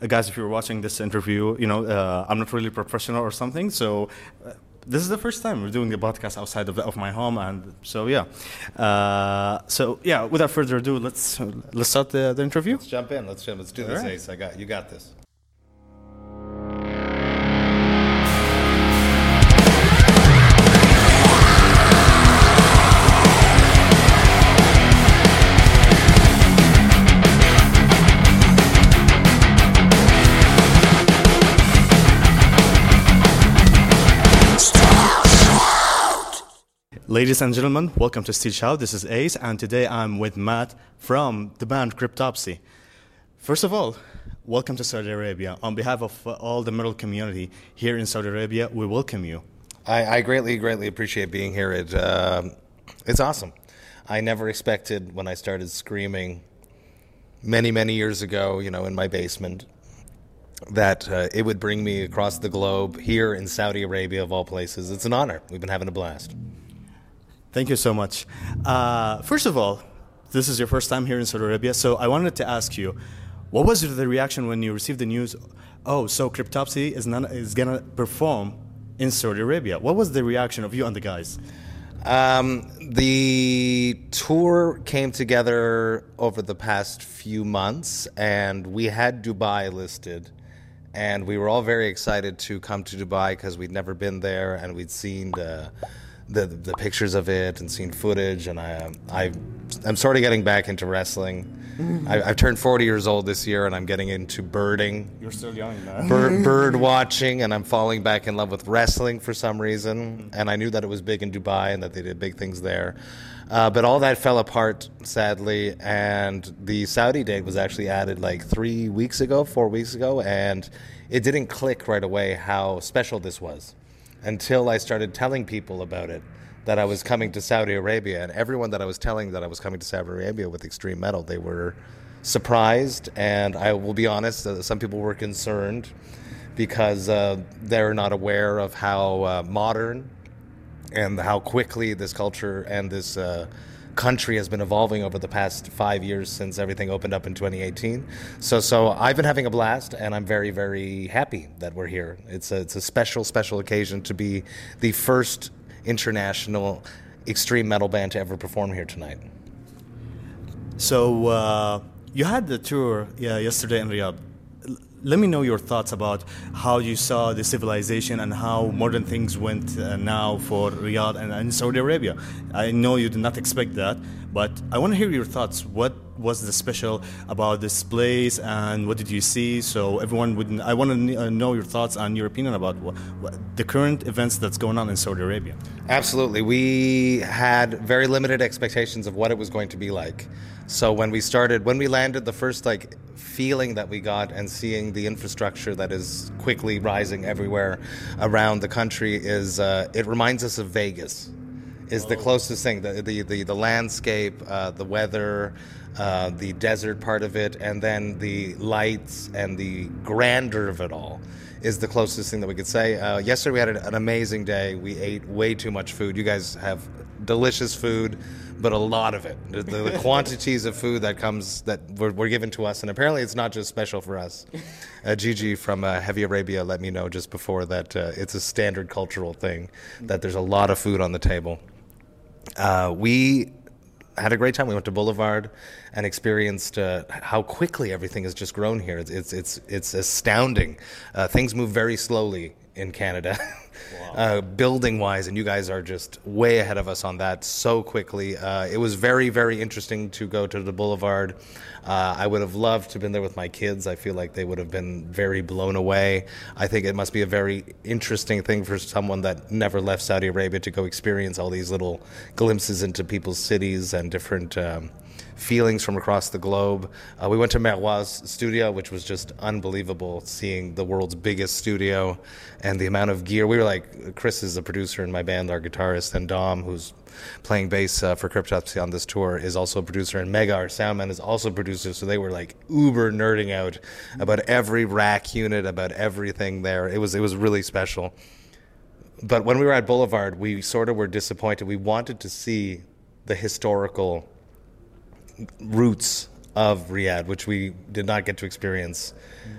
Uh, guys, if you're watching this interview, you know, uh, I'm not really professional or something, so uh, this is the first time we're doing a podcast outside of, the, of my home, and so yeah. Uh, so yeah, without further ado, let's let's start the, the interview. Let's jump in. Let's jump. Let's do this, right. Ace. I got you. Got this. Ladies and gentlemen, welcome to Steel Shout. This is Ace, and today I'm with Matt from the band Cryptopsy. First of all, welcome to Saudi Arabia. On behalf of uh, all the metal community here in Saudi Arabia, we welcome you. I, I greatly, greatly appreciate being here. It, um it's awesome. I never expected when I started screaming many, many years ago, you know, in my basement, that uh, it would bring me across the globe here in Saudi Arabia, of all places. It's an honor. We've been having a blast. Thank you so much. Uh, first of all, this is your first time here in Saudi Arabia, so I wanted to ask you, what was the reaction when you received the news? Oh, so Cryptopsy is, not, is gonna perform in Saudi Arabia. What was the reaction of you and the guys? Um, the tour came together over the past few months, and we had Dubai listed. And we were all very excited to come to Dubai because we'd never been there and we'd seen the, the, the pictures of it and seen footage. And I, um, I, I'm sort of getting back into wrestling. Mm-hmm. I, I've turned 40 years old this year, and I'm getting into birding You're still young, man. bird, bird watching, and I'm falling back in love with wrestling for some reason. Mm-hmm. And I knew that it was big in Dubai and that they did big things there. Uh, but all that fell apart, sadly. And the Saudi date was actually added like three weeks ago, four weeks ago, and it didn't click right away how special this was until I started telling people about it. That I was coming to Saudi Arabia, and everyone that I was telling that I was coming to Saudi Arabia with extreme metal, they were surprised, and I will be honest, uh, some people were concerned because uh, they're not aware of how uh, modern and how quickly this culture and this uh, country has been evolving over the past five years since everything opened up in 2018. So, so I've been having a blast, and I'm very, very happy that we're here. It's a, it's a special, special occasion to be the first international extreme metal band to ever perform here tonight. So uh, you had the tour yeah, yesterday in Riyadh. Let me know your thoughts about how you saw the civilization and how modern things went uh, now for Riyadh and, and Saudi Arabia. I know you did not expect that, but I want to hear your thoughts. What was the special about this place, and what did you see? So everyone would. I want to uh, know your thoughts and your opinion about what, what, the current events that's going on in Saudi Arabia. Absolutely. We had very limited expectations of what it was going to be like. So when we started, when we landed, the first like feeling that we got and seeing the infrastructure that is quickly rising everywhere around the country is uh, it reminds us of Vegas. Is the closest thing the the the, the landscape, uh, the weather, uh, the desert part of it, and then the lights and the grandeur of it all is the closest thing that we could say. Uh, yesterday we had an, an amazing day. We ate way too much food. You guys have delicious food, but a lot of it. The, the, the quantities of food that comes that were, were given to us, and apparently it's not just special for us. Uh, Gigi from uh, Heavy Arabia let me know just before that uh, it's a standard cultural thing that there's a lot of food on the table. Uh, we had a great time. We went to Boulevard and experienced uh, how quickly everything has just grown here. It's it's it's, it's astounding. Uh, things move very slowly in Canada, uh, building wise, and you guys are just way ahead of us on that so quickly. Uh, it was very very interesting to go to the Boulevard. Uh, I would have loved to have been there with my kids. I feel like they would have been very blown away. I think it must be a very interesting thing for someone that never left Saudi Arabia to go experience all these little glimpses into people's cities and different. Um, feelings from across the globe. Uh, we went to Merwa's studio, which was just unbelievable, seeing the world's biggest studio and the amount of gear. We were like, Chris is the producer in my band, our guitarist, and Dom, who's playing bass uh, for Cryptopsy on this tour, is also a producer, and Mega, our sound man, is also a producer. So they were like uber nerding out about every rack unit, about everything there. It was it was really special. But when we were at Boulevard, we sort of were disappointed. We wanted to see the historical roots of Riyadh, which we did not get to experience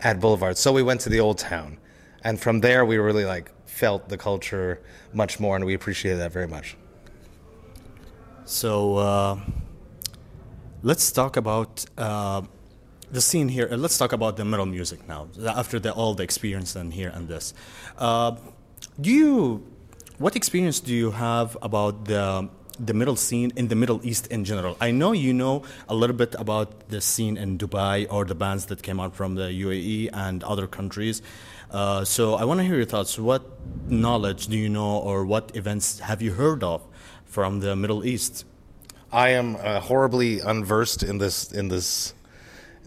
at Boulevard. So we went to the old town, and from there we really like felt the culture much more, and we appreciated that very much. So uh, let's talk about uh, the scene here. Uh, let's talk about the metal music now. After the, all the experience and here and this, uh, do you? What experience do you have about the the middle scene in the Middle East in general? I know you know a little bit about the scene in Dubai or the bands that came out from the UAE and other countries. Uh, so I want to hear your thoughts. What knowledge do you know, or what events have you heard of from the Middle East? I am uh, horribly unversed in this in this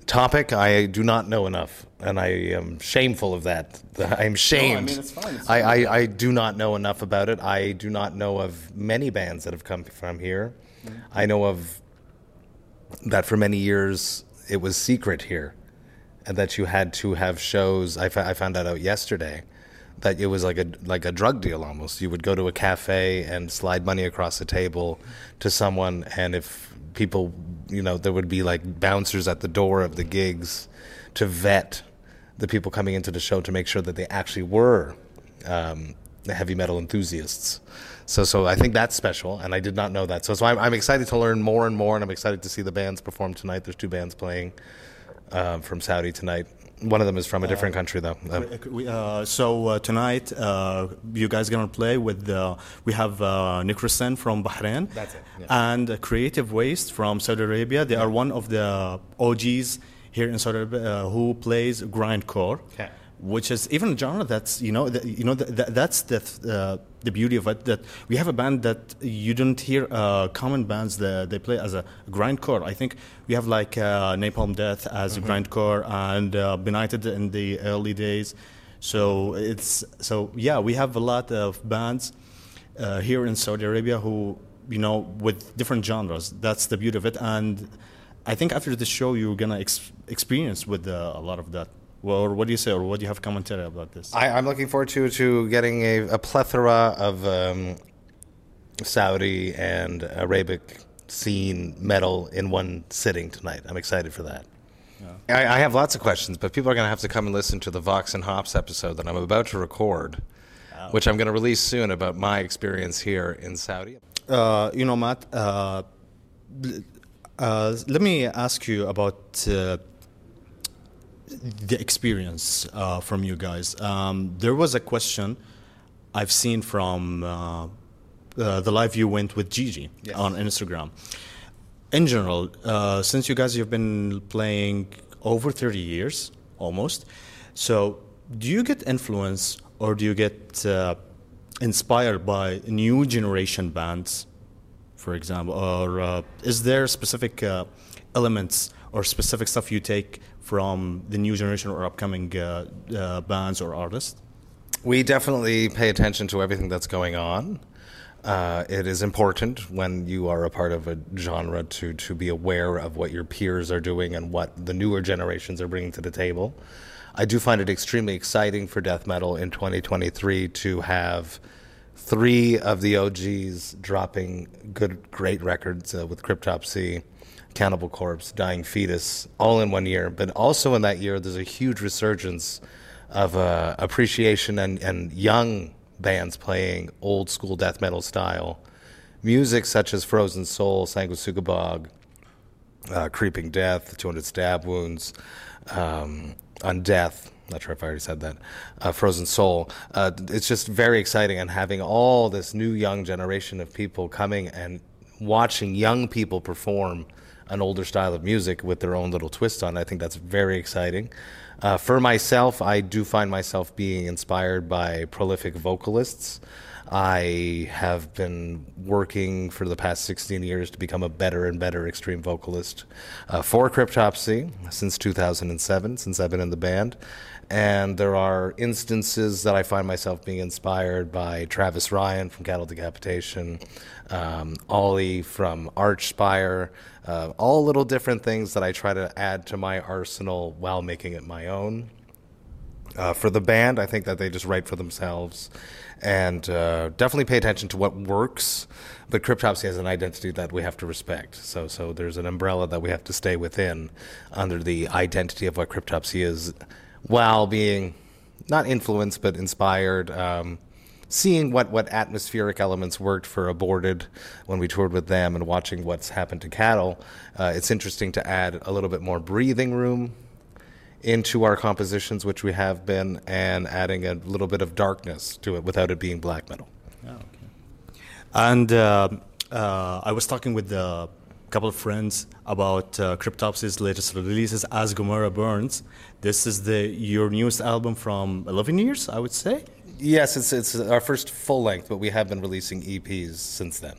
topic. I do not know enough, and I am shameful of that. I'm shamed. No, I mean, it's fine. It's I, I, I, do not know enough about it. I do not know of many bands that have come from here. Mm-hmm. I know of that for many years it was secret here, and that you had to have shows. I, I found that out yesterday that it was like a like a drug deal almost. You would go to a cafe and slide money across the table to someone, and if people, you know, there would be like bouncers at the door of the gigs to vet the people coming into the show to make sure that they actually were um, heavy metal enthusiasts. So, so I think that's special, and I did not know that. So, so I'm, I'm excited to learn more and more, and I'm excited to see the bands perform tonight. There's two bands playing uh, from Saudi tonight. One of them is from a different uh, country, though. We, uh, so uh, tonight, uh, you guys gonna play with we have uh, Nick Russen from Bahrain. That's it. Yeah. And Creative Waste from Saudi Arabia. They are one of the OGs here in Saudi Arabia who plays grindcore. Okay which is even a genre that's you know the, you know the, the, that's the uh, the beauty of it that we have a band that you don't hear uh, common bands that they play as a grindcore. I think we have like uh, Napalm Death as mm-hmm. a grindcore and uh, Benighted in the early days. So it's so yeah, we have a lot of bands uh, here in Saudi Arabia who you know with different genres. That's the beauty of it, and I think after the show you're gonna ex- experience with uh, a lot of that. Well, or what do you say, or what do you have commentary about this? I, am looking forward to to getting a, a plethora of um, Saudi and Arabic scene metal in one sitting tonight. I'm excited for that. Yeah. I, I, have lots of questions, but people are going to have to come and listen to the Vox and Hops episode that I'm about to record, wow. which I'm going to release soon about my experience here in Saudi. Uh, you know, Matt. Uh, uh, let me ask you about uh, the experience uh, from you guys. Um, there was a question I've seen from uh, uh, the live you went with Gigi yes. on Instagram. In general, uh, since you guys have been playing over 30 years almost, so do you get influence or do you get uh, inspired by new generation bands, for example, or uh, is there specific elements or specific stuff you take from the new generation or upcoming uh, uh, bands or artists? We definitely pay attention to everything that's going on. Uh, it is important when you are a part of a genre to, to be aware of what your peers are doing and what the newer generations are bringing to the table. I do find it extremely exciting for death metal in 2023 to have three of the OGs dropping good, great records uh, with Cryptopsy, Cannibal Corpse, Dying Fetus, all in one year. But also in that year, there's a huge resurgence of uh, appreciation and, and young bands playing old school death metal style music, such as Frozen Soul, Sanguisugabogg, uh, Creeping Death, 200 Stab Wounds, um, Undeath. Not sure if I already said that. Uh, Frozen Soul. Uh, it's just very exciting, and having all this new young generation of people coming and watching young people perform an older style of music with their own little twist on it. I think that's very exciting. Uh, for myself, I do find myself being inspired by prolific vocalists. I have been working for the past 16 years to become a better and better extreme vocalist uh, for Cryptopsy since 2007, since I've been in the band. And there are instances that I find myself being inspired by Travis Ryan from Cattle Decapitation, um, Ollie from Archspire, uh, all little different things that I try to add to my arsenal while making it my own. Uh, for the band, I think that they just write for themselves and uh, definitely pay attention to what works. But Cryptopsy has an identity that we have to respect. So, so there's an umbrella that we have to stay within under the identity of what Cryptopsy is, while being not influenced but inspired. Um, seeing what, what atmospheric elements worked for Aborted when we toured with them and watching what's happened to Cattle, uh, it's interesting to add a little bit more breathing room into our compositions, which we have been, and adding a little bit of darkness to it without it being black metal. Oh, okay. And uh, uh, I was talking with a couple of friends about uh, Cryptopsy's latest releases, As Gomorrah Burns. This is the your newest album from 11 years, I would say. Yes, it's it's our first full length, but we have been releasing EPs since then.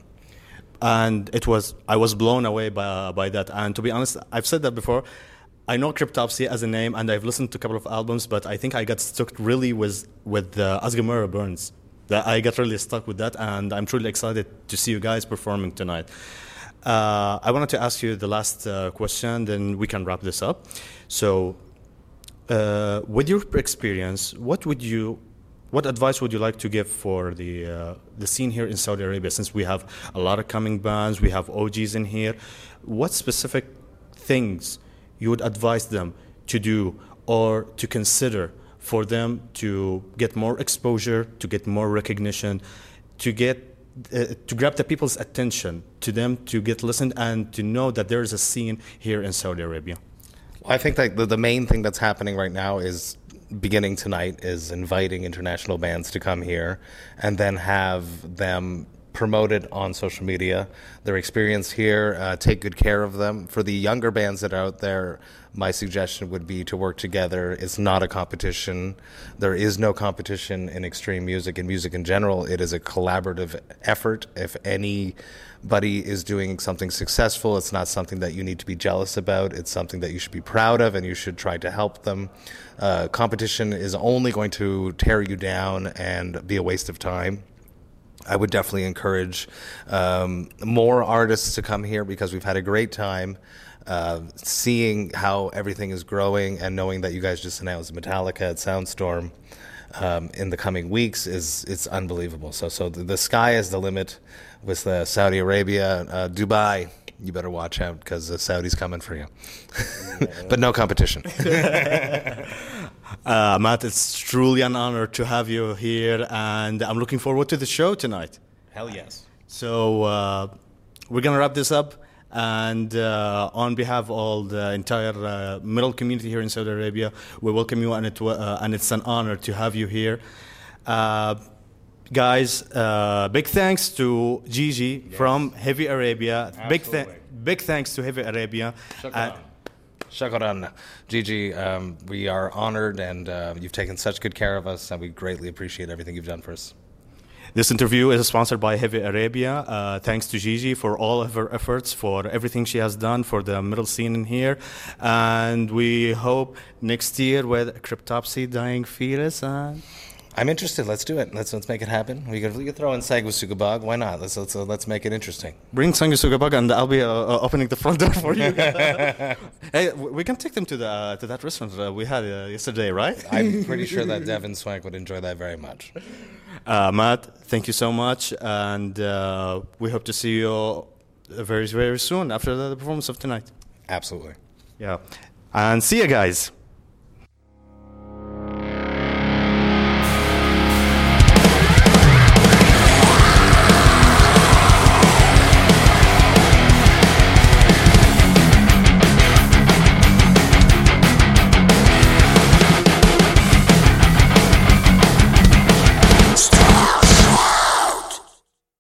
And it was I was blown away by by that. And to be honest, I've said that before. I know Cryptopsy as a name, and I've listened to a couple of albums, but I think I got stuck really with with uh, As Gomorrah Burns. That I got really stuck with that, and I'm truly excited to see you guys performing tonight. Uh, I wanted to ask you the last uh, question, then we can wrap this up. So, uh, with your experience, what would you, what advice would you like to give for the uh, the scene here in Saudi Arabia? Since we have a lot of coming bands, we have OGs in here. What specific things you would advise them to do or to consider for them to get more exposure, to get more recognition, to get uh, to grab the people's attention, to them to get listened, and to know that there is a scene here in Saudi Arabia. I think that the, the main thing that's happening right now is beginning tonight is inviting international bands to come here and then have them promote it on social media. Their experience here, uh, take good care of them. For the younger bands that are out there, my suggestion would be to work together. It's not a competition. There is no competition in extreme music and music in general. It is a collaborative effort. If anybody is doing something successful, it's not something that you need to be jealous about. It's something that you should be proud of and you should try to help them. Uh, competition is only going to tear you down and be a waste of time. I would definitely encourage um, more artists to come here because we've had a great time. Uh, seeing how everything is growing and knowing that you guys just announced Metallica at Soundstorm um, in the coming weeks is it's unbelievable. So so the, the sky is the limit with uh, Saudi Arabia, uh, Dubai. You better watch out because the Saudi's coming for you, but no competition. Uh, Matt, it's truly an honor to have you here, and I'm looking forward to the show tonight. Hell yes. So uh, we're gonna wrap this up, and uh, on behalf of all the entire uh, metal community here in Saudi Arabia, we welcome you, and, it, uh, and it's an honor to have you here. Uh, guys, big thanks to Gigi yes. from Heavy Arabia. Big, th- big thanks to Heavy Arabia. Shukran. Gigi, um, we are honored and uh, you've taken such good care of us, and we greatly appreciate everything you've done for us. This interview is sponsored by Heavy Arabia. Uh, thanks to Gigi for all of her efforts, for everything she has done for the middle scene in here. And we hope next year with Cryptopsy Dying Fetus. Uh, I'm interested. Let's do it. Let's let's make it happen. We could, we could throw in Sanguisugabogg. Why not? Let's let's uh, let's make it interesting. Bring Sanguisugabogg, and I'll be uh, uh, opening the front door for you. hey, we can take them to the uh, to that restaurant uh, we had uh, yesterday, right? I'm pretty sure that Devin Swank would enjoy that very much. Matt, thank you so much, and we hope to see you very very soon after the performance of tonight. Absolutely. Yeah, and see you guys.